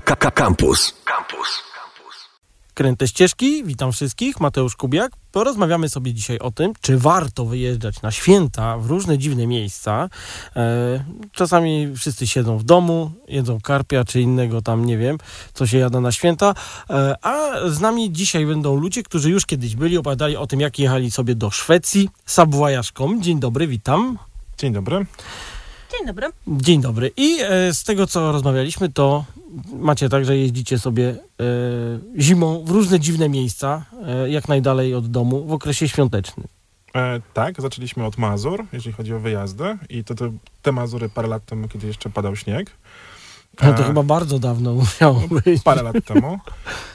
Campus. Campus. Kręte ścieżki, witam wszystkich, Mateusz Kubiak. Porozmawiamy sobie dzisiaj o tym, czy warto wyjeżdżać na święta w różne dziwne miejsca. E, czasami wszyscy siedzą w domu, jedzą karpia czy innego tam, nie wiem, co się jada na święta. E, a z nami dzisiaj będą ludzie, którzy już kiedyś byli, opowiadali o tym, jak jechali sobie do Szwecji sabwojażką. Dzień dobry, witam. Dzień dobry. Dzień dobry. Dzień dobry. I e, z tego, co rozmawialiśmy, to macie tak, że jeździcie sobie e, zimą w różne dziwne miejsca, e, jak najdalej od domu, w okresie świątecznym. E, tak, zaczęliśmy od Mazur, jeżeli chodzi o wyjazdy. I to, to te Mazury parę lat temu, kiedy jeszcze padał śnieg. No to E, chyba bardzo dawno musiało być. Parę lat temu.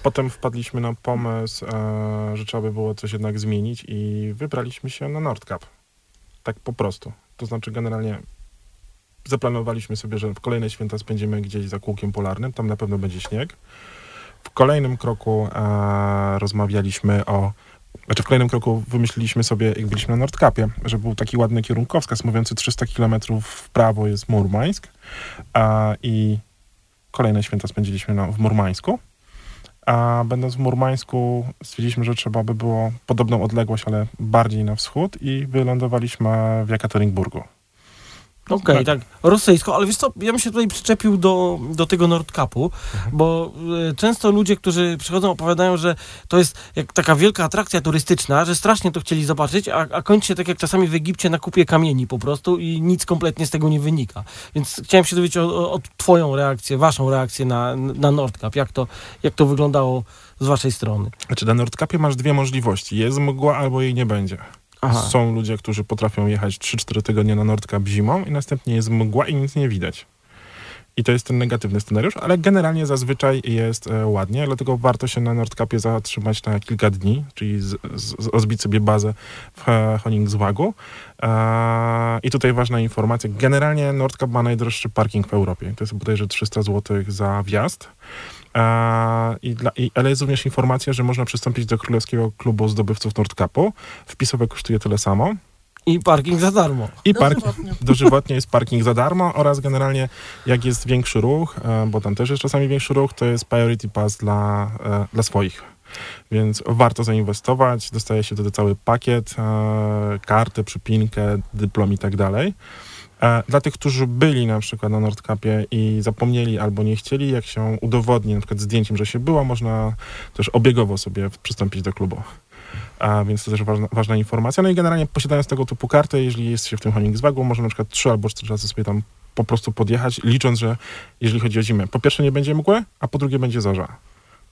Potem wpadliśmy na pomysł, e, że trzeba by było coś jednak zmienić i wybraliśmy się na Nordkap. Tak po prostu. To znaczy generalnie zaplanowaliśmy sobie, że w kolejne święta spędzimy gdzieś za kółkiem polarnym, tam na pewno będzie śnieg. W kolejnym kroku e, rozmawialiśmy o znaczy w kolejnym kroku wymyśliliśmy sobie, jak byliśmy na Nordkapie, że był taki ładny kierunkowskaz mówiący 300 km w prawo jest Murmańsk i kolejne święta spędziliśmy w Murmańsku. A będąc w Murmańsku stwierdziliśmy, że trzeba by było podobną odległość, ale bardziej na wschód i wylądowaliśmy w Jekaterinburgu. Okej, tak, rosyjsko, ale wiesz co, ja bym się tutaj przyczepił do, do tego Nordkapu, bo e, często ludzie, którzy przychodzą, opowiadają, że to jest jak taka wielka atrakcja turystyczna, że strasznie to chcieli zobaczyć, a, a kończy się tak jak czasami w Egipcie na kupie kamieni po prostu i nic kompletnie z tego nie wynika. Więc chciałem się dowiedzieć o, o, o twoją reakcję, waszą reakcję na, na Nordkap, jak to, jak to wyglądało z waszej strony. Znaczy na Nordkapie masz dwie możliwości. Jest mgła albo jej nie będzie. Aha. Są ludzie, którzy potrafią jechać 3-4 tygodnie na Nordkap zimą i następnie jest mgła i nic nie widać. I to jest ten negatywny scenariusz, ale generalnie zazwyczaj jest e, ładnie, dlatego warto się na Nordkapie zatrzymać na kilka dni, czyli z, z, rozbić sobie bazę w e, Honingswagu. E, I tutaj ważna informacja. Generalnie Nordkap ma najdroższy parking w Europie. To jest bodajże 300 zł za wjazd. E, I dla, i, ale jest również informacja, że można przystąpić do Królewskiego Klubu Zdobywców Nordkapu. Wpisowe kosztuje tyle samo. I parking za darmo. I park, Dożywotnie. dożywotnie jest parking za darmo oraz generalnie jak jest większy ruch, e, bo tam też jest czasami większy ruch, to jest priority pass dla, e, dla swoich. Więc warto zainwestować, dostaje się wtedy cały pakiet, kartę, przypinkę, dyplom i tak dalej. Dla tych, którzy byli na przykład na Nordkapie i zapomnieli albo nie chcieli, jak się udowodni na przykład zdjęciem, że się było, można też obiegowo sobie przystąpić do klubu. A więc to też ważna, ważna informacja. No i generalnie posiadając tego typu kartę, jeżeli jest się w tym Honingswagu, można na przykład trzy albo cztery razy sobie tam po prostu podjechać, licząc, że jeżeli chodzi o zimę, po pierwsze nie będzie mgły, a po drugie będzie zorza.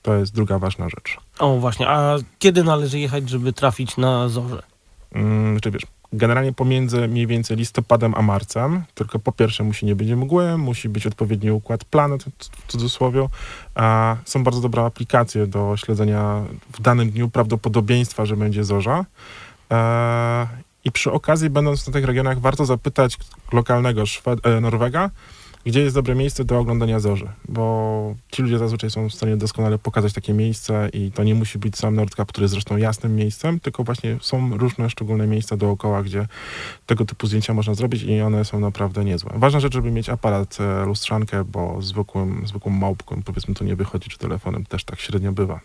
To jest druga ważna rzecz. O właśnie, a kiedy należy jechać, żeby trafić na zorze? Mm, czy wiesz, generalnie pomiędzy mniej więcej listopadem a marcem, tylko po pierwsze musi nie być mgły, musi być odpowiedni układ planet, w cudzysłowie. Są bardzo dobre aplikacje do śledzenia w danym dniu prawdopodobieństwa, że będzie zorza. E, I przy okazji, będąc na tych regionach, warto zapytać lokalnego Szwed- e, Norwega, gdzie jest dobre miejsce do oglądania zorzy, bo ci ludzie zazwyczaj są w stanie doskonale pokazać takie miejsce i to nie musi być sam Nordkap, który jest zresztą jasnym miejscem, tylko właśnie są różne szczególne miejsca dookoła, gdzie tego typu zdjęcia można zrobić i one są naprawdę niezłe. Ważna rzecz, żeby mieć aparat, e, lustrzankę, bo zwykłym, zwykłą małpką, powiedzmy, to nie wychodzi, czy telefonem też tak średnio bywa.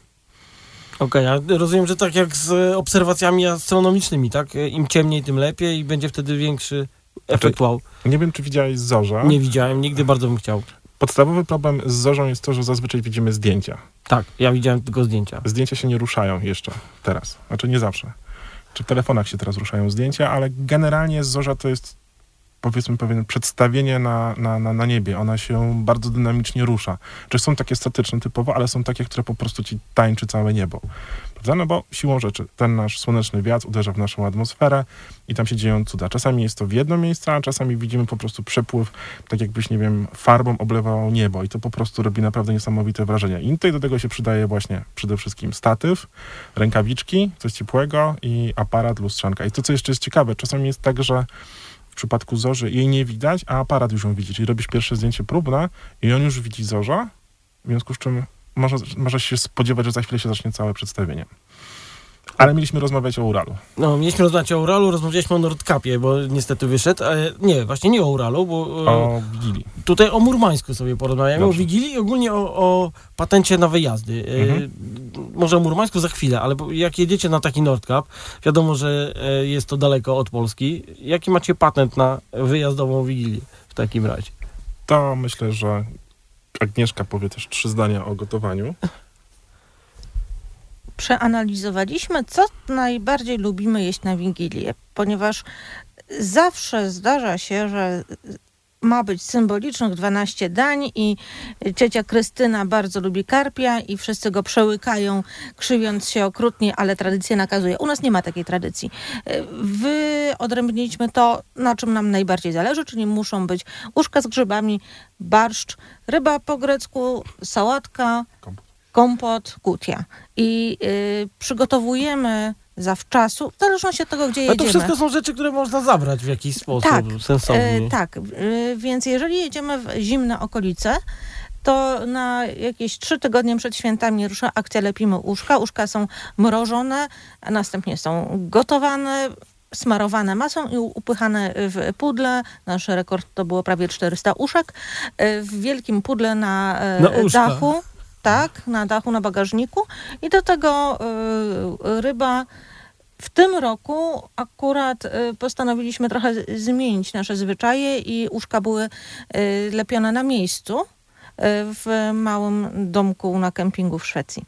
Okej, a rozumiem, że tak jak z obserwacjami astronomicznymi, tak? E, Im ciemniej, tym lepiej i będzie wtedy większy efekt wow. Nie wiem, czy widziałeś zorza. Nie widziałem, nigdy bardzo bym chciał. Podstawowy problem z zorzą jest to, że zazwyczaj widzimy zdjęcia. Tak, ja widziałem tylko zdjęcia. Zdjęcia się nie ruszają jeszcze teraz. Znaczy nie zawsze. Czy w telefonach się teraz ruszają zdjęcia, ale generalnie zorza to jest powiedzmy pewien przedstawienie na, na, na, na niebie. Ona się bardzo dynamicznie rusza. Czy są takie statyczne typowo, ale są takie, które po prostu ci tańczy całe niebo. Prawda? No bo siłą rzeczy ten nasz słoneczny wiatr uderza w naszą atmosferę i tam się dzieją cuda. Czasami jest to w jedno miejsce, a czasami widzimy po prostu przepływ, tak jakbyś, nie wiem, farbą oblewało niebo i to po prostu robi naprawdę niesamowite wrażenie. I tutaj do tego się przydaje właśnie przede wszystkim statyw, rękawiczki, coś ciepłego i aparat, lustrzanka. I to, co jeszcze jest ciekawe, czasami jest tak, że w przypadku zorzy jej nie widać, a aparat już ją widzi. Czyli robisz pierwsze zdjęcie próbne i on już widzi zorza, w związku z czym może, może się spodziewać, że za chwilę się zacznie całe przedstawienie. Ale mieliśmy rozmawiać o Uralu. No, mieliśmy rozmawiać o Uralu, rozmawialiśmy o Nordkapie, bo niestety wyszedł. Ale nie, właśnie nie o Uralu, bo e, O Wigilii. tutaj o Murmańsku sobie porozmawiamy, Dobrze. o Wigilii i ogólnie o, o patencie na wyjazdy. E, Mhm. Może o Murmańsku za chwilę, ale jak jedziecie na taki Nordkap, wiadomo, że e, jest to daleko od Polski. Jaki macie patent na wyjazdową Wigilię w takim razie? To myślę, że Agnieszka powie też trzy zdania o gotowaniu. Przeanalizowaliśmy, co najbardziej lubimy jeść na Wigilię, ponieważ zawsze zdarza się, że ma być symbolicznych 12 dań i ciocia Krystyna bardzo lubi karpia i wszyscy go przełykają, krzywiąc się okrutnie, ale tradycja nakazuje. U nas nie ma takiej tradycji. Wyodrębniliśmy to, na czym nam najbardziej zależy, czyli muszą być uszka z grzybami, barszcz, ryba po grecku, sałatka, Kompot. kutia. I y, przygotowujemy zawczasu, w zależności od tego, gdzie Ale to jedziemy. wszystko są rzeczy, które można zabrać w jakiś sposób Tak, sensowny. E, tak, e, więc jeżeli jedziemy w zimne okolice, to na jakieś trzy tygodnie przed świętami rusza akcja Lepimy Uszka. Uszka są mrożone, a następnie są gotowane, smarowane masą i upychane w pudle. Nasz rekord to było prawie 400 uszek. E, W wielkim pudle na, e, Na dachu. Tak, na dachu, na bagażniku. I do tego e, ryba w tym roku akurat y, postanowiliśmy trochę zmienić nasze zwyczaje i uszka były y, lepione na miejscu y, w małym domku na kempingu w Szwecji.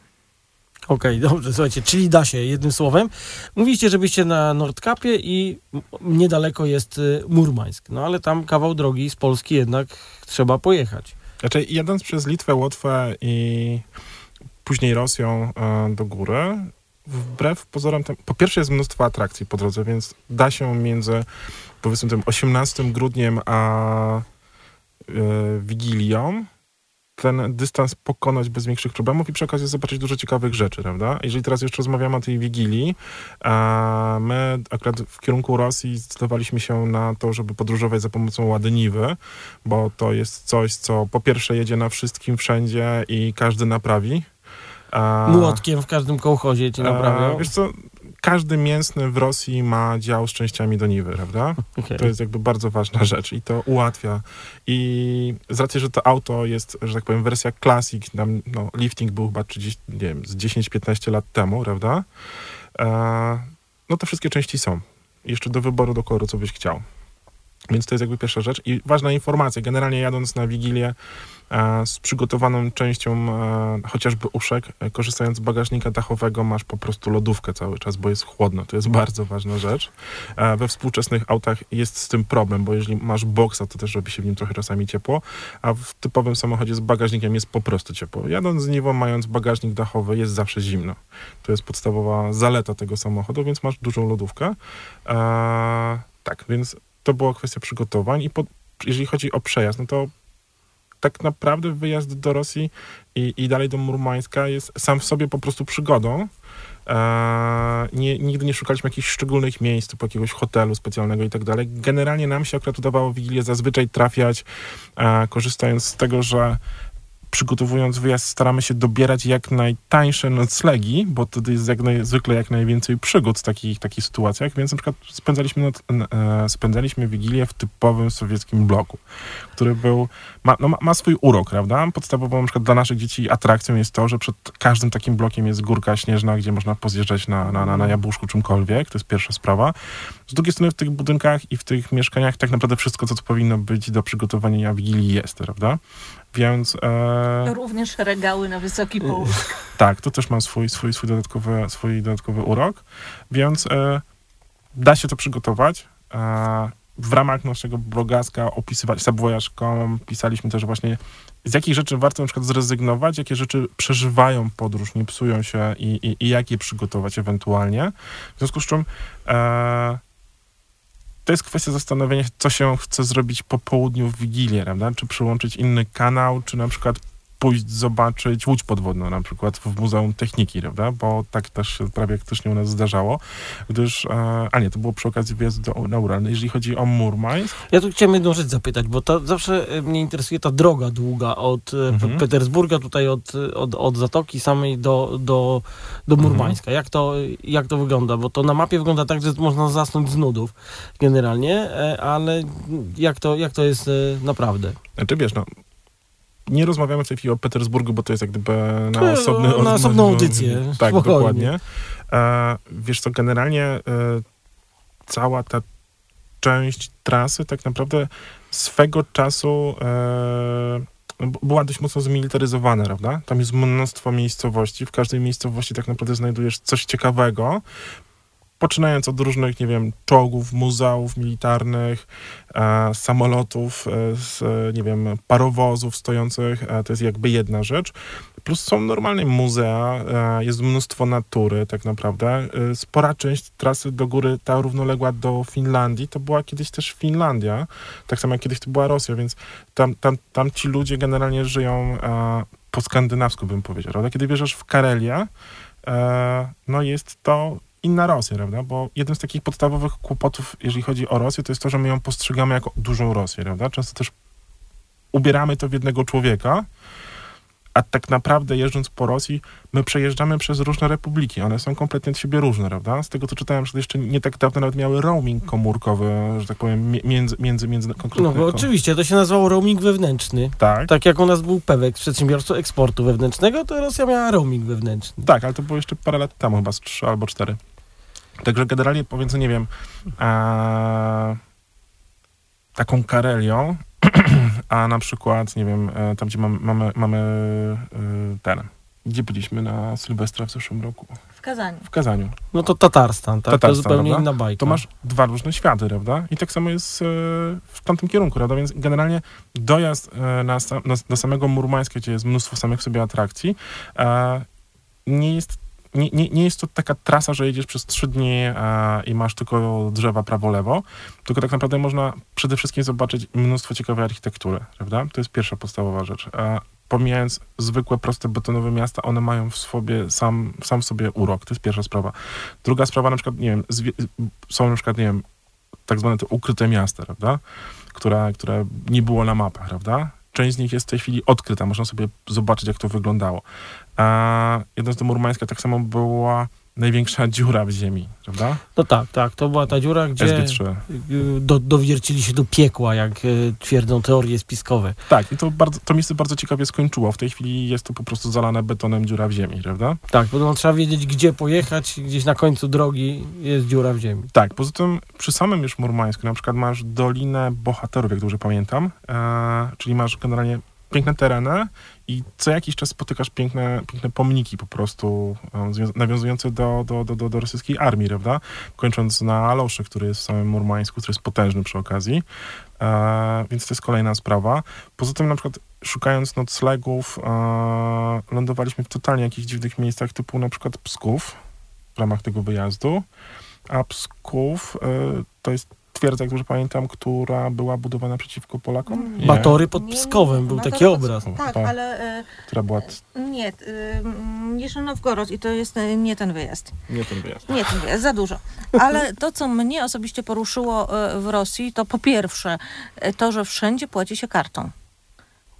Okej, dobrze, słuchajcie, czyli da się, jednym słowem. Mówiliście, że byście na Nordkapie i niedaleko jest y, Murmańsk. No ale tam kawał drogi z Polski jednak trzeba pojechać. Znaczy, jadąc przez Litwę, Łotwę i później Rosją e, do góry, wbrew pozorom, tam, po pierwsze jest mnóstwo atrakcji po drodze, więc da się między, powiedzmy tym 18 grudniem a e, Wigilią ten dystans pokonać bez większych problemów i przy okazji zobaczyć dużo ciekawych rzeczy, prawda? Jeżeli teraz jeszcze rozmawiamy o tej Wigilii, a my akurat w kierunku Rosji zdecydowaliśmy się na to, żeby podróżować za pomocą Ładeniwy, bo to jest coś, co po pierwsze jedzie na wszystkim wszędzie i każdy naprawi. A, Młotkiem w każdym kołchozie ci a, naprawią. Wiesz co, każdy mięsny w Rosji ma dział z częściami do niwy, prawda? Okej. To jest jakby bardzo ważna rzecz i to ułatwia. I z racji, że to auto jest, że tak powiem, wersja Classic, tam, no, lifting był chyba 30, nie wiem, z 10-15 lat temu, prawda? E, no to wszystkie części są. Jeszcze do wyboru, do koloru, co byś chciał. Więc to jest jakby pierwsza rzecz. I ważna informacja, generalnie jadąc na Wigilię e, z przygotowaną częścią e, chociażby uszek, e, korzystając z bagażnika dachowego, masz po prostu lodówkę cały czas, bo jest chłodno. To jest bardzo ważna rzecz. We współczesnych autach jest z tym problem, bo jeżeli masz boksa, to też robi się w nim trochę czasami ciepło, a w typowym samochodzie z bagażnikiem jest po prostu ciepło. Jadąc z niwą, mając bagażnik dachowy, jest zawsze zimno. To jest podstawowa zaleta tego samochodu, więc masz dużą lodówkę. Tak, więc to była kwestia przygotowań i po, jeżeli chodzi o przejazd, no to tak naprawdę wyjazd do Rosji i, i dalej do Murmańska jest sam w sobie po prostu przygodą. Eee, nie, nigdy nie szukaliśmy jakichś szczególnych miejsc, typu jakiegoś hotelu specjalnego i tak dalej. Generalnie nam się akurat udawało Wigilię zazwyczaj trafiać, e, korzystając z tego, że przygotowując wyjazd staramy się dobierać jak najtańsze noclegi, bo wtedy jest jak naj, zwykle jak najwięcej przygód w takich, takich sytuacjach, więc na przykład spędzaliśmy, noc, e, spędzaliśmy Wigilię w typowym sowieckim bloku, który był, ma, no, ma, ma swój urok, prawda? Podstawową na przykład dla naszych dzieci atrakcją jest to, że przed każdym takim blokiem jest górka śnieżna, gdzie można pozjeżdżać na, na, na, na jabłuszku czymkolwiek, to jest pierwsza sprawa. Z drugiej strony w tych budynkach i w tych mieszkaniach tak naprawdę wszystko, co to powinno być do przygotowania Wigilii jest, prawda? Więc e, Również regały na wysoki połóg. tak, to też ma swój, swój, swój, dodatkowy, swój dodatkowy urok, więc e, da się to przygotować. E, w ramach naszego blogaska opisywać subvoyage.com pisaliśmy też właśnie z jakich rzeczy warto na przykład zrezygnować, jakie rzeczy przeżywają podróż, nie psują się i, i, i jak je przygotować ewentualnie. W związku z czym e, to jest kwestia zastanowienia co się chce zrobić po południu w Wigilię, prawda? Czy przyłączyć inny kanał, czy na przykład pójść zobaczyć łódź podwodną na przykład w Muzeum Techniki, prawda? Bo tak też się prawie faktycznie u nas zdarzało, gdyż, e, a nie, to było przy okazji wyjazdu do, na Ural. Jeżeli chodzi o Murmańsk, Ja tu chciałem jedną rzecz zapytać, bo to zawsze e, mnie interesuje ta droga długa od e, Mhm. Pe- Petersburga, tutaj od, od, od Zatoki samej do, do, do Mhm. Murmańska. Jak, to, jak to wygląda? Bo to na mapie wygląda tak, że można zasnąć z nudów generalnie, ale jak to, jak to jest naprawdę? Znaczy wiesz, no, nie rozmawiamy w tej chwili o Petersburgu, bo to jest jak gdyby na To osobny... na osobną audycję, Tak, spokojnie. dokładnie. E, wiesz co, generalnie e, cała ta część trasy tak naprawdę swego czasu e, była dość mocno zmilitaryzowana, prawda? Tam jest mnóstwo miejscowości. W każdej miejscowości tak naprawdę znajdujesz coś ciekawego. Poczynając od różnych, nie wiem, czołgów, muzeów militarnych, e, samolotów, e, z, e, nie wiem, parowozów stojących, e, to jest jakby jedna rzecz. Plus są normalne muzea, e, jest mnóstwo natury tak naprawdę. E, Spora część trasy do góry, ta równoległa do Finlandii, to była kiedyś też Finlandia, tak samo jak kiedyś to była Rosja, więc tam, tam, tam ci ludzie generalnie żyją po skandynawsku, bym powiedział. Kiedy bierzesz w Karelię, e, no jest to inna Rosja, prawda? Bo jeden z takich podstawowych kłopotów, jeżeli chodzi o Rosję, to jest to, że my ją postrzegamy jako dużą Rosję, prawda? Często też ubieramy to w jednego człowieka, a tak naprawdę jeżdżąc po Rosji, my przejeżdżamy przez różne republiki. One są kompletnie od siebie różne, prawda? Z tego, co czytałem, że jeszcze nie tak dawno nawet miały roaming komórkowy, że tak powiem, mi- między, między, między No konkretnymi. bo oczywiście, to się nazywało roaming wewnętrzny. Tak, Tak jak u nas był PEWEK, przedsiębiorstwo eksportu wewnętrznego, to Rosja miała roaming wewnętrzny. tak, ale to było jeszcze parę lat temu, chyba z trzy albo cztery. Także generalnie pomiędzy, nie wiem, e, taką Karelią, a na przykład, nie wiem, e, tam gdzie mamy, mamy, mamy e, ten, gdzie byliśmy na Sylwestra w zeszłym roku? W Kazaniu. W Kazaniu. No to Tatarstan, tak? Tatarstan, to zupełnie prawda? inna bajka. to masz dwa różne światy, prawda? I tak samo jest e, w tamtym kierunku, prawda? Więc generalnie dojazd na, do samego Murmańska, gdzie jest mnóstwo samych sobie atrakcji, nie jest nie, nie, nie jest to taka trasa, że jedziesz przez trzy dni e, i masz tylko drzewa prawo-lewo, tylko tak naprawdę można przede wszystkim zobaczyć mnóstwo ciekawej architektury, prawda? To jest pierwsza podstawowa rzecz. E, pomijając zwykłe, proste, betonowe miasta, one mają w sobie sam, sam w sobie urok. To jest pierwsza sprawa. Druga sprawa, na przykład, nie wiem, są na przykład, nie wiem, tak zwane te ukryte miasta, prawda? Które, które nie było na mapach, prawda? Część z nich jest w tej chwili odkryta, można sobie zobaczyć, jak to wyglądało. A jedno z do Murmańska tak samo była największa dziura w ziemi, prawda? No tak, tak, to była ta dziura, gdzie SG3. y, do, dowiercili się do piekła, jak y, twierdzą teorie spiskowe. Tak, i to, bardzo, to miejsce bardzo ciekawie skończyło. W tej chwili jest to po prostu zalane betonem dziura w ziemi, prawda? Tak, bo no, trzeba wiedzieć, gdzie pojechać, gdzieś na końcu drogi jest dziura w ziemi. Tak, poza tym przy samym już Murmańsku na przykład masz Dolinę Bohaterów, jak dobrze pamiętam, e, czyli masz generalnie piękne tereny i co jakiś czas spotykasz piękne, piękne pomniki po prostu nawiązujące do, do, do, do, do rosyjskiej armii, prawda? Kończąc na Aloszy, który jest w samym Murmańsku, który jest potężny przy okazji, e, więc to jest kolejna sprawa. Poza tym na przykład szukając noclegów e, lądowaliśmy w totalnie jakichś dziwnych miejscach typu na przykład Psków w ramach tego wyjazdu, a Psków e, to jest twierdza, jak dobrze pamiętam, która była budowana przeciwko Polakom? Nie, Batory pod Pskowem, był Batory taki pod- obraz. Tak, Tak. ale e, Która była... t- nie, y, Niżynowgorod i to jest e, nie ten wyjazd. Nie ten wyjazd. Nie ten wyjazd, za dużo. Ale to, co mnie osobiście poruszyło e, w Rosji, to po pierwsze e, to, że wszędzie płaci się kartą.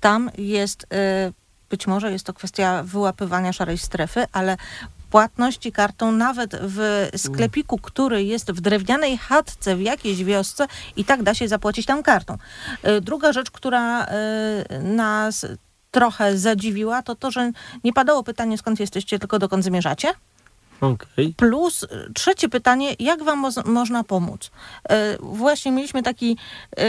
Tam jest, e, być może jest to kwestia wyłapywania szarej strefy, ale płatności kartą nawet w sklepiku, który jest w drewnianej chatce w jakiejś wiosce i tak da się zapłacić tam kartą. E, Druga rzecz, która e, nas trochę zadziwiła, to to, że nie padało pytanie, skąd jesteście, tylko dokąd zmierzacie. Okej. Plus y, trzecie pytanie, jak wam mo- można pomóc? E, Właśnie mieliśmy taki e,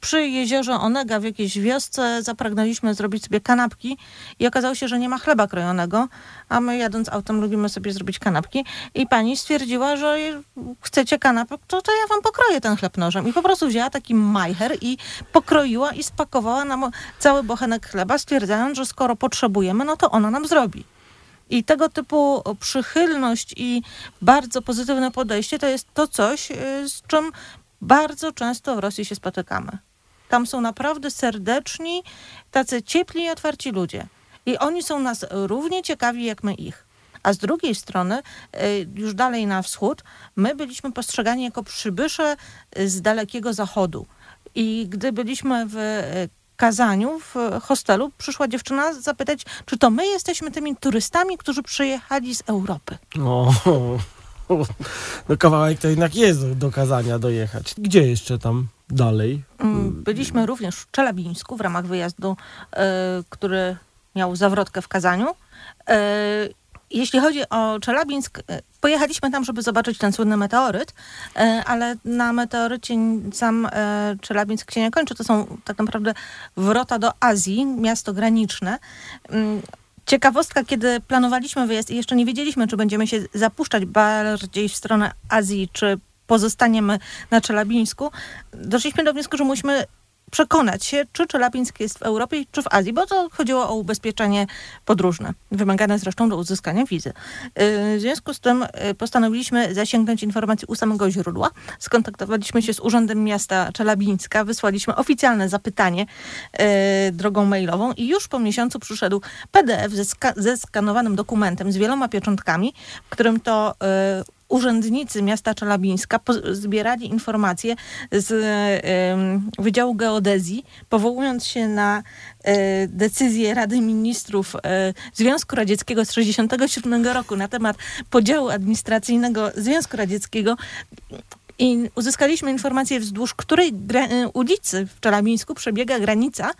przy jeziorze Onega w jakiejś wiosce, zapragnęliśmy zrobić sobie kanapki i okazało się, że nie ma chleba krojonego, a my jadąc autem lubimy sobie zrobić kanapki i pani stwierdziła, że chcecie kanapek, to, to ja wam pokroję ten chleb nożem i po prostu wzięła taki majcher i pokroiła i spakowała nam cały bochenek chleba, stwierdzając, że skoro potrzebujemy, no to ona nam zrobi. I tego typu przychylność i bardzo pozytywne podejście to jest to coś, y, z czym bardzo często w Rosji się spotykamy. Tam są naprawdę serdeczni, tacy ciepli i otwarci ludzie. I oni są nas równie ciekawi, jak my ich. A z drugiej strony, y, już dalej na wschód, my byliśmy postrzegani jako przybysze z dalekiego zachodu. I gdy byliśmy w y, Kazaniu, w hostelu, przyszła dziewczyna zapytać, czy to my jesteśmy tymi turystami, którzy przyjechali z Europy. O, no kawałek to jednak jest do, Kazania dojechać. Gdzie jeszcze tam dalej? Mm, Byliśmy również w Czelabińsku w ramach wyjazdu, e, który miał zawrotkę w Kazaniu. Jeśli chodzi o Czelabińsk, e, pojechaliśmy tam, żeby zobaczyć ten słynny meteoryt, e, ale na meteorycie sam e, Czelabińsk się nie kończy. To są tak naprawdę wrota do Azji, miasto graniczne. Mm, Ciekawostka, kiedy planowaliśmy wyjazd i jeszcze nie wiedzieliśmy, czy będziemy się zapuszczać bardziej w stronę Azji, czy pozostaniemy na Czelabińsku, doszliśmy do wniosku, że musimy przekonać się, czy Czelabińsk jest w Europie, czy w Azji, bo to chodziło o ubezpieczenie podróżne, wymagane zresztą do uzyskania wizy. Yy, W związku z tym yy, postanowiliśmy zasięgnąć informacji u samego źródła. Skontaktowaliśmy się z Urzędem Miasta Czelabińska, wysłaliśmy oficjalne zapytanie yy, drogą mailową i już po miesiącu przyszedł PDF ze, ska- ze skanowanym dokumentem z wieloma pieczątkami, w którym to urzędnicy miasta Czelabińska zbierali informacje z Wydziału Geodezji, powołując się na e, decyzję Rady Ministrów e, Związku Radzieckiego z 1967 roku na temat podziału administracyjnego Związku Radzieckiego. I uzyskaliśmy informację, wzdłuż której e, ulicy w Czelabińsku przebiega granica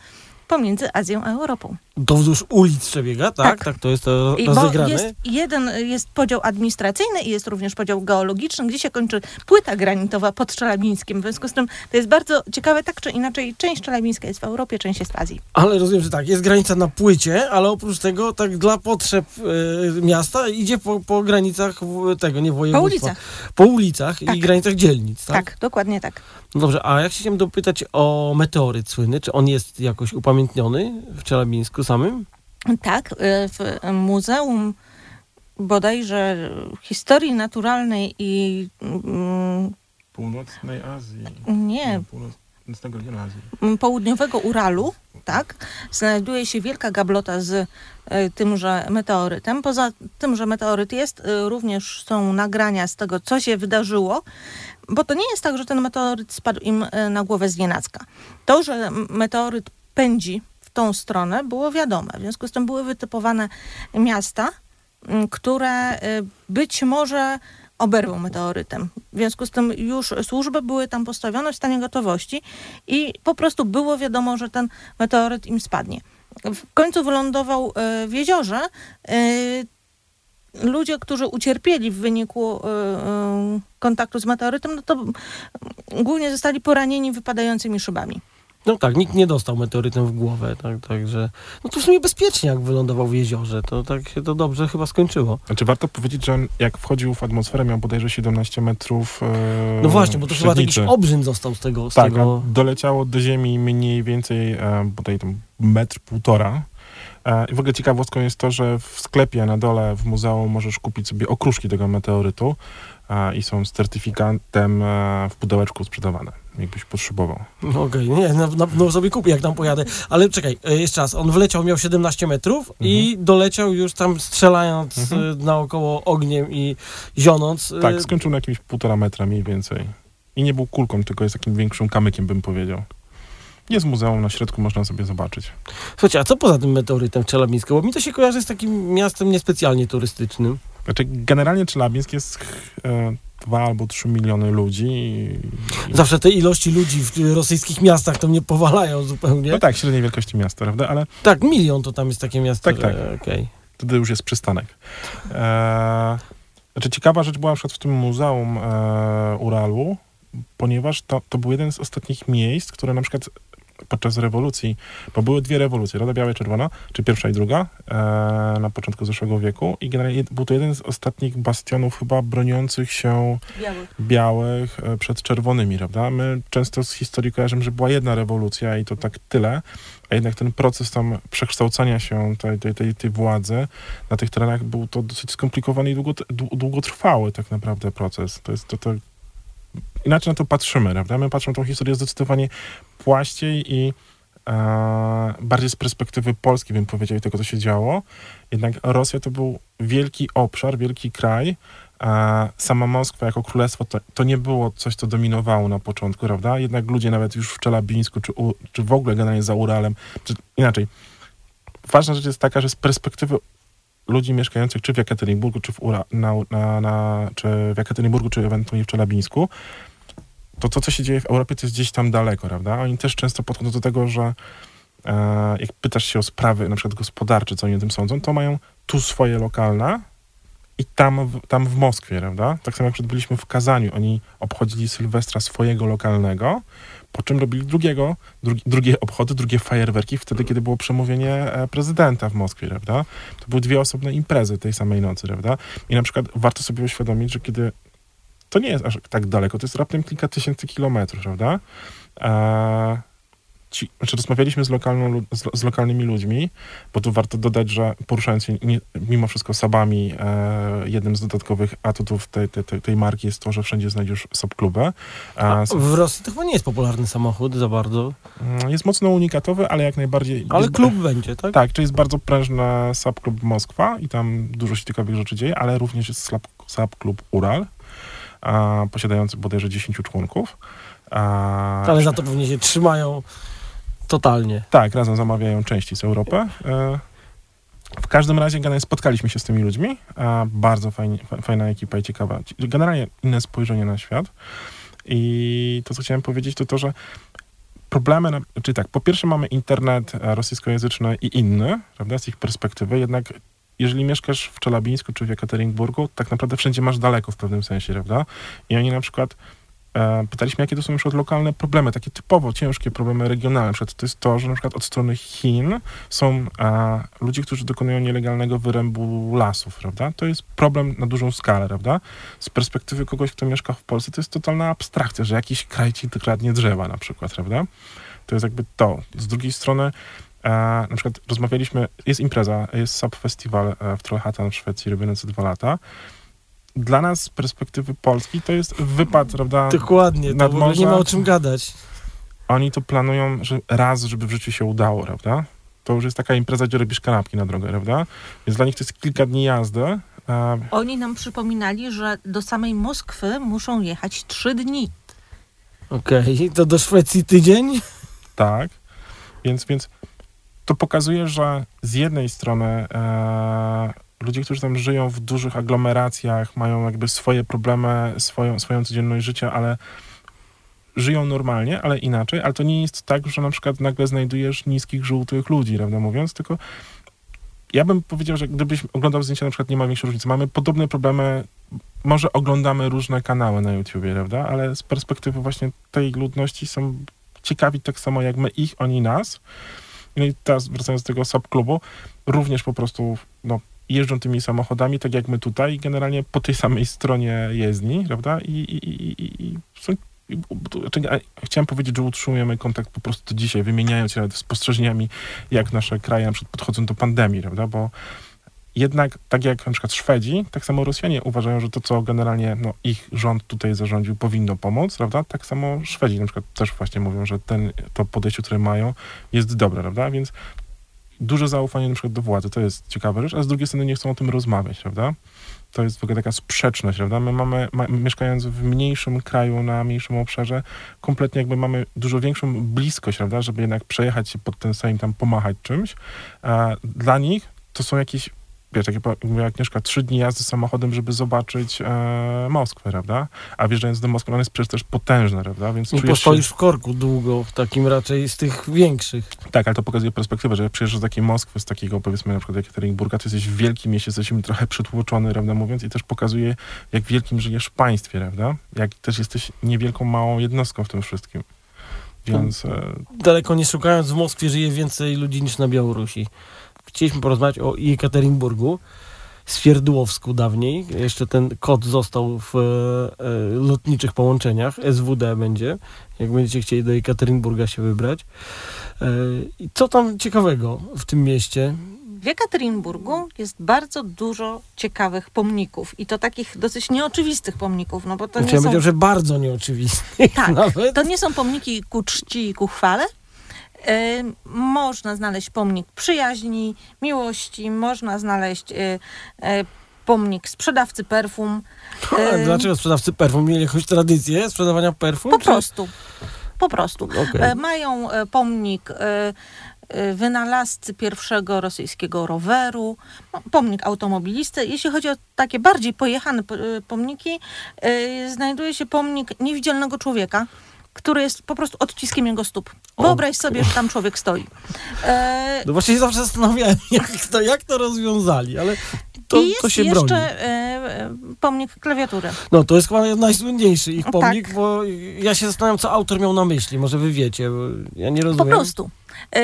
pomiędzy Azją a Europą. To wzdłuż ulic przebiega, tak? Tak. Tak, to jest to bo rozegrane. jest jeden jest podział administracyjny i jest również podział geologiczny, gdzie się kończy płyta granitowa pod Czelabińskiem. W związku z tym to jest bardzo ciekawe, tak czy inaczej, część czelabińska jest w Europie, część jest w Azji. Ale rozumiem, że tak, jest granica na płycie, ale oprócz tego, tak dla potrzeb e, miasta idzie po, po granicach tego, nie województwa. Po ulicach. Po ulicach Tak. i granicach dzielnic, tak? Tak, dokładnie tak. No dobrze, a jak się chciałem dopytać o meteoryt słynny, czy on jest jakoś upamiętniony w Czelabińsku samym? Tak, y, w Muzeum bodajże historii naturalnej i mm, Północnej Azji. nie, Północnego nie Azji. południowego Uralu, tak, znajduje się wielka gablota z y, tymże meteorytem. Poza tym, że meteoryt jest, y, również są nagrania z tego, co się wydarzyło, bo to nie jest tak, że ten meteoryt spadł im y, na głowę z nienacka. To, że meteoryt pędzi w tą stronę, było wiadome. W związku z tym były wytypowane miasta, które być może oberwą meteorytem. W związku z tym już służby były tam postawione w stanie gotowości i po prostu było wiadomo, że ten meteoryt im spadnie. W końcu wylądował y, w jeziorze. Y, Ludzie, którzy ucierpieli w wyniku y, kontaktu z meteorytem, no to głównie zostali poranieni wypadającymi szybami. No tak, nikt nie dostał meteorytem w głowę, tak, także... No to w sumie bezpiecznie, jak wylądował w jeziorze, to tak się to dobrze chyba skończyło. Znaczy warto powiedzieć, że on jak wchodził w atmosferę miał bodajże 17 metrów e, No właśnie, bo to chyba jakiś średnicy. obrzyn został z tego... Z Tak, tego... doleciało do ziemi mniej więcej e, bodaj tam metr, półtora. E, I w ogóle ciekawostką jest to, że w sklepie na dole w muzeum możesz kupić sobie okruszki tego meteorytu e, i są z certyfikatem e, w pudełeczku sprzedawane, jakbyś potrzebował. No Okej, nie, na, na pewno sobie kupię, jak tam pojadę. Ale czekaj, e, jeszcze raz, on wleciał, miał 17 metrów i doleciał już tam strzelając Mhm. e, naokoło ogniem i zionąc. e, Tak, skończył na jakimś półtora metra mniej więcej. I nie był kulką, tylko jest takim większym kamykiem, bym powiedział. Jest muzeum na środku, można sobie zobaczyć. Słuchajcie, a co poza tym meteorytem w Czelabińsku? Bo mi to się kojarzy z takim miastem niespecjalnie turystycznym. Znaczy, generalnie Czelabińsk jest e, 2 albo 3 miliony ludzi. I, Zawsze te ilości ludzi w rosyjskich miastach to mnie powalają zupełnie. no tak, średniej wielkości miasta, prawda? Ale Tak, milion to tam jest takie miasto. Tak, tak. Okej. wtedy już jest przystanek. E, znaczy, ciekawa rzecz była na przykład w tym Muzeum e, Uralu, ponieważ to, to był jeden z ostatnich miejsc, które na przykład podczas rewolucji, bo były dwie rewolucje, Rada Biała i Czerwona, czy pierwsza i druga, e, na początku zeszłego wieku i generalnie był to jeden z ostatnich bastionów chyba broniących się Białych. białych e, przed czerwonymi, prawda? My często z historii kojarzymy, że była jedna rewolucja i to tak tyle, a jednak ten proces tam przekształcania się tej, tej, tej, tej władzy na tych terenach był to dosyć skomplikowany i długo, dłu- długotrwały tak naprawdę proces. To jest to, to inaczej na to patrzymy, prawda? My patrzymy na tą historię zdecydowanie płaściej i e, bardziej z perspektywy Polski, bym powiedział, tego, co się działo. Jednak Rosja to był wielki obszar, wielki kraj, a sama Moskwa jako królestwo to, to nie było coś, co dominowało na początku, prawda? Jednak ludzie nawet już w Czelabińsku, czy, u, czy w ogóle generalnie za Uralem, czy inaczej. Ważna rzecz jest taka, że z perspektywy ludzi mieszkających czy w Jekaterinburgu, czy w, Ura, na, na, na, czy w Jekaterinburgu, czy ewentualnie w Czelabińsku, to to, co się dzieje w Europie, to jest gdzieś tam daleko, prawda? Oni też często podchodzą do tego, że e, jak pytasz się o sprawy na przykład gospodarcze, co oni o tym sądzą, to mają tu swoje lokalne, i tam w, tam w Moskwie, prawda? Tak samo jak przed byliśmy w Kazaniu, oni obchodzili Sylwestra swojego lokalnego, po czym robili drugiego, drugi, drugie obchody, drugie fajerwerki wtedy, kiedy było przemówienie e, prezydenta w Moskwie, prawda? To były dwie osobne imprezy tej samej nocy, prawda? I na przykład warto sobie uświadomić, że kiedy to nie jest aż tak daleko, to jest raptem kilka tysięcy kilometrów, prawda? Eee, ci, znaczy rozmawialiśmy z, lokalną, z, lokalnymi ludźmi, bo tu warto dodać, że poruszając się nie, mimo wszystko sabami, e, jednym z dodatkowych atutów tej, tej, tej, marki jest to, że wszędzie znajdziesz subklubę. A w Rosji to chyba nie jest popularny samochód za bardzo. Mm, jest mocno unikatowy, ale jak najbardziej... Ale jest, klub będzie, tak? Tak, czyli jest bardzo prężny subklub Moskwa i tam dużo się ciekawych rzeczy dzieje, ale również jest subklub Ural, a, posiadający bodajże 10 członków. A, ale za to pewnie się trzymają Totalnie. Tak, razem zamawiają części z Europy. E, w każdym razie spotkaliśmy się z tymi ludźmi. Bardzo fajnie, fajna ekipa i ciekawa. Generalnie inne spojrzenie na świat. I to, co chciałem powiedzieć, to to, że problemy, czy tak, po pierwsze mamy internet e, rosyjskojęzyczny i inny, prawda, z ich perspektywy, jednak jeżeli mieszkasz w Czelabińsku czy w Jekaterinburgu, tak naprawdę wszędzie masz daleko w pewnym sensie, prawda? I oni na przykład pytaliśmy, jakie to są przykład lokalne problemy, takie typowo ciężkie problemy regionalne. To jest to, że na przykład od strony Chin są a, ludzie, którzy dokonują nielegalnego wyrębu lasów, prawda? To jest problem na dużą skalę, prawda? Z perspektywy kogoś, kto mieszka w Polsce, to jest totalna abstrakcja, że jakiś kraj ci kradnie drzewa na przykład, prawda? To jest jakby to. Z drugiej strony a, na przykład rozmawialiśmy, jest impreza, jest Sub Festival e, w Trollhättan w Szwecji robiony co dwa lata dla nas z perspektywy Polski to jest wypad, prawda? Dokładnie, to morza. nie ma o czym gadać. Oni to planują że raz, żeby w życiu się udało, prawda? To już jest taka impreza, gdzie robisz kanapki na drogę, prawda? Więc dla nich to jest kilka dni jazdy. A... Oni nam przypominali, że do samej Moskwy muszą jechać trzy dni. Okej, okay. to do Szwecji tydzień? Tak, więc, więc to pokazuje, że z jednej strony e, ludzie, którzy tam żyją w dużych aglomeracjach, mają jakby swoje problemy, swoją, swoją codzienność życia, ale żyją normalnie, ale inaczej, ale to nie jest tak, że na przykład nagle znajdujesz niskich, żółtych ludzi, prawda mówiąc, tylko ja bym powiedział, że gdybyś oglądał zdjęcia, na przykład nie ma większej różnicy. Mamy podobne problemy, może oglądamy różne kanały na YouTubie, prawda, ale z perspektywy właśnie tej ludności są ciekawi tak samo jak my ich, oni nas. No i teraz wracając do tego subklubu, również po prostu no, jeżdżą tymi samochodami, tak jak my tutaj, generalnie po tej samej stronie jezdni, prawda? I, i, i, i są chciałem powiedzieć, że utrzymujemy kontakt po prostu dzisiaj, wymieniając się spostrzeżeniami, jak nasze kraje na przykład podchodzą do pandemii, prawda? Bo jednak, tak jak na przykład Szwedzi, tak samo Rosjanie uważają, że to, co generalnie no, ich rząd tutaj zarządził, powinno pomóc, prawda? Tak samo Szwedzi na przykład też właśnie mówią, że ten, to podejście, które mają, jest dobre, prawda? Więc duże zaufanie na przykład do władzy, to jest ciekawa rzecz, a z drugiej strony nie chcą o tym rozmawiać, prawda? To jest w ogóle taka sprzeczność, prawda? My mamy, ma, mieszkając w mniejszym kraju, na mniejszym obszarze, kompletnie jakby mamy dużo większą bliskość, prawda? Żeby jednak przejechać się pod ten Sejm, tam pomachać czymś. A dla nich to są jakieś wiesz, jak mówiła Agnieszka, trzy dni jazdy samochodem, żeby zobaczyć e, Moskwę, prawda? A wjeżdżając do Moskwy, ona jest przecież też potężna, prawda? Więc I postoisz się... w korku długo, w takim raczej z tych większych. Tak, ale to pokazuje perspektywę, że jak przyjeżdżasz z takiej Moskwy, z takiego powiedzmy na przykład Ekaterinburga, to jesteś w wielkim mieście, jesteś trochę przytłoczony, prawda mówiąc, i też pokazuje, jak wielkim żyjesz w państwie, prawda? Jak też jesteś niewielką, małą jednostką w tym wszystkim. Więc... E... Daleko nie szukając, w Moskwie żyje więcej ludzi niż na Białorusi chcieliśmy porozmawiać o Jekaterinburgu, Swierdłowsku dawniej. Jeszcze ten kod został w e, lotniczych połączeniach. SWD będzie, jak będziecie chcieli do Jekaterinburga się wybrać. E, I co tam ciekawego w tym mieście? W Ekaterinburgu jest bardzo dużo ciekawych pomników i to takich dosyć nieoczywistych pomników, no bo to Znaczy, nie ja są... że bardzo nieoczywistych Tak, nawet. to nie są pomniki ku czci i ku chwale. Y, można znaleźć pomnik przyjaźni, miłości, można znaleźć y, y, pomnik sprzedawcy perfum. Dlaczego sprzedawcy perfum mieli jakąś tradycję sprzedawania perfum? Po czy- prostu. Po prostu. E, Mają pomnik wynalazcy pierwszego rosyjskiego roweru, no, pomnik automobilisty. Jeśli chodzi o takie bardziej pojechane po- pomniki, znajduje się pomnik niewidzialnego człowieka, który jest po prostu odciskiem jego stóp. Wyobraź sobie, że tam człowiek stoi. E, No właśnie się zawsze zastanawiałem, jak to, jak to rozwiązali, ale to, I jest to się jeszcze broni. e, pomnik klawiatury. No to jest chyba najsłynniejszy ich Tak. pomnik, bo ja się zastanawiam, co autor miał na myśli. Może wy wiecie, bo ja nie Po rozumiem. prostu. E,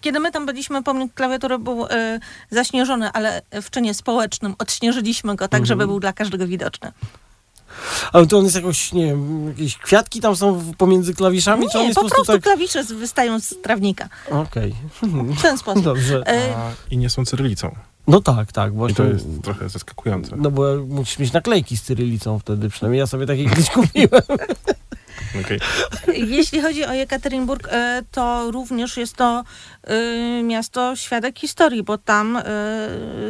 Kiedy my tam byliśmy, pomnik klawiatury był e, zaśnieżony, ale w czynie społecznym odśnieżyliśmy go tak, Mhm. żeby był dla każdego widoczny. Ale to on jest jakoś, nie wiem, jakieś kwiatki tam są pomiędzy klawiszami, czy on Nie, jest po prostu tak... klawisze z- wystają z trawnika. Okej, W ten sposób. dobrze. E, A, I nie są cyrylicą. No tak, tak, I właśnie. to jest trochę zaskakujące. No bo musisz mieć naklejki z cyrylicą wtedy, przynajmniej ja sobie takie kiedyś kupiłem. Okej. Jeśli chodzi o Jekaterinburg, e, to również jest to e, miasto świadek historii, bo tam e,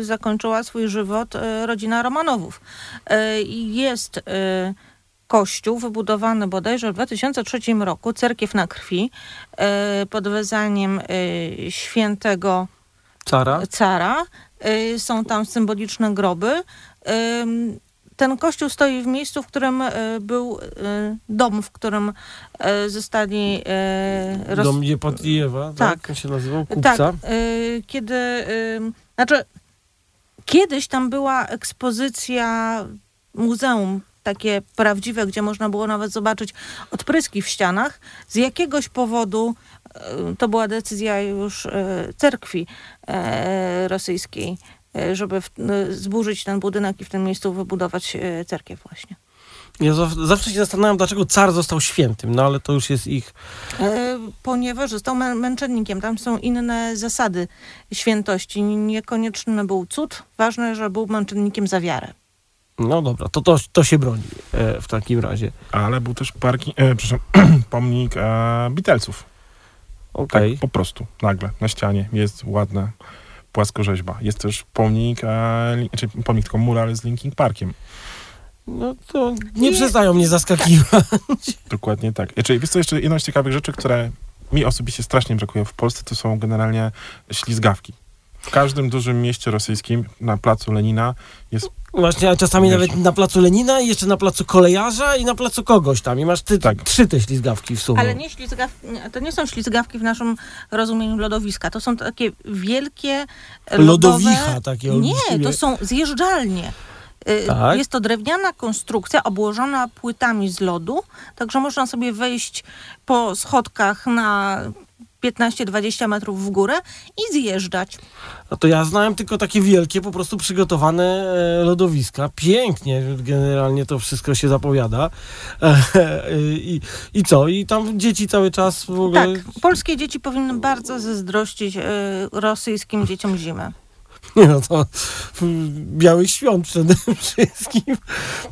zakończyła swój żywot rodzina Romanowów. Jest kościół wybudowany bodajże w 2003 roku, cerkiew na krwi, pod wezwaniem e, świętego Cara? cara. Są tam symboliczne groby. Ten kościół stoi w miejscu, w którym y, był y, dom, w którym y, zostali roz... Dom Jepatijewa, tak? Tak. Się nazywał? Tak, Kupca? y, kiedy... Znaczy, kiedyś tam była ekspozycja muzeum, takie prawdziwe, gdzie można było nawet zobaczyć odpryski w ścianach. Z jakiegoś powodu, to była decyzja już cerkwi rosyjskiej, żeby w, y, zburzyć ten budynek i w tym miejscu wybudować y, cerkiew właśnie. Ja zaw- zawsze się zastanawiam, dlaczego car został świętym, no ale to już jest ich... E, Ponieważ został mę- męczennikiem. Tam są inne zasady świętości. Niekonieczny był cud. Ważne, że był męczennikiem za wiarę. No dobra, to, to, to się broni e, w takim razie. Ale był też parki, e, przepraszam, pomnik e, Beatlesów. Okej. Tak, po prostu, nagle, na ścianie jest ładna płaskorzeźba. Jest też pomnik, e, li, czy pomnik, tylko mural z Linkin Parkiem. No to nie Nie. przestają mnie zaskakiwać. Dokładnie tak. Czyli wiesz co, jeszcze jedną z ciekawych rzeczy, które mi osobiście strasznie brakuje w Polsce, to są generalnie ślizgawki. W każdym dużym mieście rosyjskim na placu Lenina jest Właśnie, a czasami Wiesz. nawet na placu Lenina i jeszcze na placu kolejarza i na placu kogoś tam. I masz ty, Tak. trzy te ślizgawki w sumie. Ale nie ślizgawki, to nie są ślizgawki w naszym rozumieniu lodowiska. To są takie wielkie lodowe... Lodowicha takie Nie, olbrzymie. to są zjeżdżalnie. Y, Tak? Jest to drewniana konstrukcja obłożona płytami z lodu, także można sobie wejść po schodkach na 15-20 metrów w górę i zjeżdżać. No to ja znałem tylko takie wielkie, po prostu przygotowane e, lodowiska. Pięknie generalnie to wszystko się zapowiada. E, I, I co? I tam dzieci cały czas w ogóle... Tak, polskie dzieci powinny bardzo zazdrościć y, rosyjskim dzieciom zimę. Nie no to mm, białych świąt przede wszystkim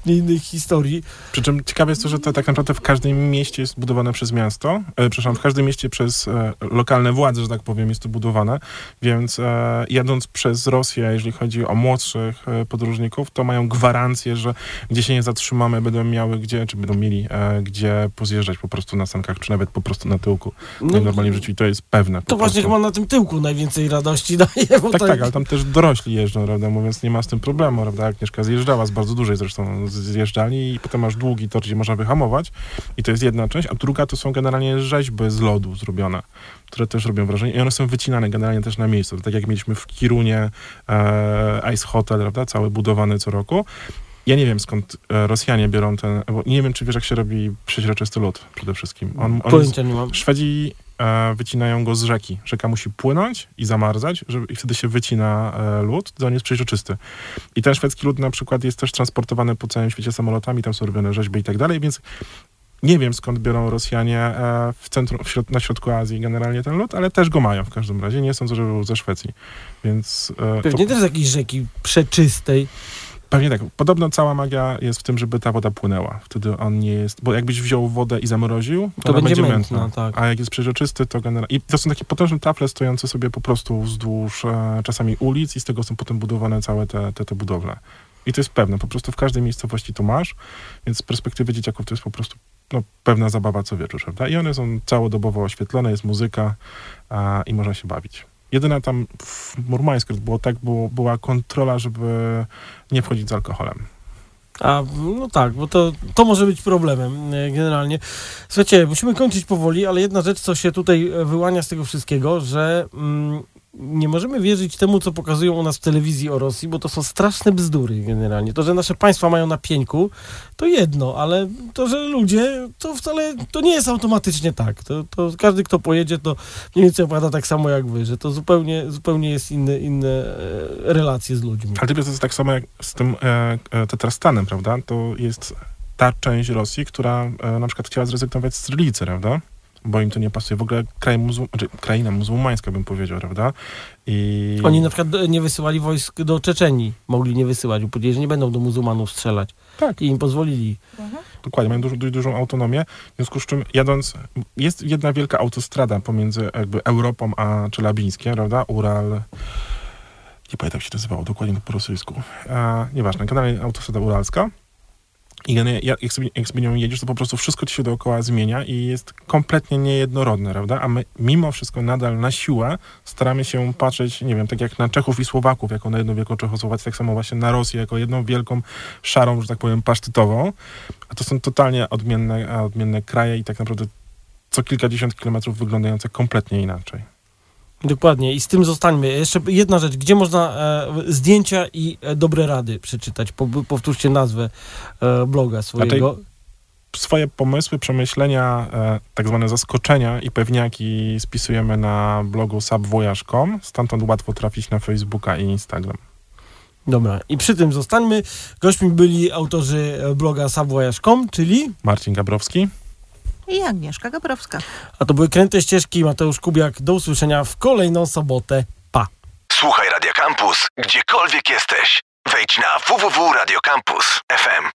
innych historii. Przy czym ciekawe jest to, że to tak naprawdę w każdym mieście jest budowane przez miasto, e, przepraszam, w każdym mieście przez e, lokalne władze, że tak powiem, jest to budowane, więc e, jadąc przez Rosję, jeżeli chodzi o młodszych e, podróżników, to mają gwarancję, że gdzie się nie zatrzymamy, będą miały gdzie, czy będą mieli e, gdzie pozjeżdżać po prostu na sankach, czy nawet po prostu na tyłku, No, w życiu i to jest pewne. to właśnie chyba na tym tyłku najwięcej radości daje. Bo Tak, to tak, ale tam też dorośli jeżdżą, prawda, mówiąc, nie ma z tym problemu, prawda, Agnieszka zjeżdżała z bardzo dużej zresztą zjeżdżalni i potem masz długi tor, gdzie można wyhamować i to jest jedna część, a druga to są generalnie rzeźby z lodu zrobione, które też robią wrażenie i one są wycinane generalnie też na miejscu, tak jak mieliśmy w Kirunie e, Ice Hotel, prawda, cały budowany co roku. Ja nie wiem skąd e, Rosjanie biorą ten, bo nie wiem czy wiesz jak się robi przeźroczysty lód przede wszystkim. On, on Pojęcia nie mam. Szwedzi e, wycinają go z rzeki. Rzeka musi płynąć i zamarzać, żeby, i wtedy się wycina e, lód, to on jest przeźroczysty. I ten szwedzki lód na przykład jest też transportowany po całym świecie samolotami, tam są robione rzeźby i tak dalej, więc Nie wiem skąd biorą Rosjanie e, w centrum, w środ- na środku Azji generalnie ten lód, ale też go mają w każdym razie. Nie sądzę, żeby był ze Szwecji. Więc e, Pewnie to, też z jakiejś rzeki przeczystej. Pewnie tak. Podobno cała magia jest w tym, żeby ta woda płynęła. Wtedy on nie jest. Bo jakbyś wziął wodę i zamroził, to, To będzie będzie mętna, mętna. tak. A jak jest przeźroczysty, to generalnie. I to są takie potężne tafle stojące sobie po prostu wzdłuż e, czasami ulic, i z tego są potem budowane całe te, te, te budowle. I to jest pewne, po prostu w każdej miejscowości to masz, więc z perspektywy dzieciaków to jest po prostu no, pewna zabawa co wieczór, prawda? I one są całodobowo oświetlone, jest muzyka a, i można się bawić. Jedyna tam w Murmańsku było tak, było, była kontrola, żeby nie wchodzić z alkoholem. A, no tak, bo to, to może być problemem e, generalnie. Słuchajcie, musimy kończyć powoli, ale jedna rzecz, co się tutaj wyłania z tego wszystkiego, że mm, nie możemy wierzyć temu, co pokazują u nas w telewizji o Rosji, bo to są straszne bzdury generalnie. To, że nasze państwa mają na pieńku, to jedno, ale to, że ludzie, to wcale, to nie jest automatycznie tak. To, to każdy, kto pojedzie, to mniej więcej opowiada tak samo jak wy, że to zupełnie, zupełnie jest inne, inne relacje z ludźmi. Ale to jest tak samo jak z tym e, e, Tatarstanem, prawda? To jest ta część Rosji, która e, na przykład chciała zrezygnować z cyrylicy, prawda? Bo im to nie pasuje. W ogóle kraj muzuł, znaczy, kraina muzułmańska, bym powiedział, prawda? I Oni na przykład nie wysyłali wojsk do Czeczenii. Mogli nie wysyłać, bo powiedzieli, że nie będą do muzułmanów strzelać. Tak. I im pozwolili. Dokładnie, mają dużo, dość dużą autonomię, w związku z czym jadąc, jest jedna wielka autostrada pomiędzy jakby Europą a Czelabińskiem, prawda? Ural, nie pamiętam jak się nazywało dokładnie po rosyjsku. E, nieważne, generalnie autostrada uralska. I jak sobie, jak sobie nią jedziesz, to po prostu wszystko ci się dookoła zmienia i jest kompletnie niejednorodne, prawda? A my mimo wszystko nadal na siłę staramy się patrzeć, nie wiem, tak jak na Czechów i Słowaków, jako na jedną wielką Czechosłowację, tak samo właśnie na Rosję, jako jedną wielką szarą, że tak powiem, pasztytową. A to są totalnie odmienne, odmienne kraje i tak naprawdę co kilkadziesiąt kilometrów wyglądające kompletnie inaczej. Dokładnie. I z tym zostańmy. Jeszcze jedna rzecz. Gdzie można e, zdjęcia i e, dobre rady przeczytać? Po, powtórzcie nazwę e, bloga swojego. Swoje pomysły, przemyślenia, e, tak zwane zaskoczenia i pewniaki spisujemy na blogu subvoyage.com. Stamtąd łatwo trafić na Facebooka i Instagram. Dobra. I przy tym zostańmy. Gośćmi byli autorzy e, bloga subvoyage.com, czyli... Marcin Gabrowski. I Agnieszka Gabrowska. A to były Kręte Ścieżki. Mateusz Kubiak. Do usłyszenia w kolejną sobotę. Pa! Słuchaj Radio Campus, gdziekolwiek jesteś. Wejdź na www.radiocampus.fm.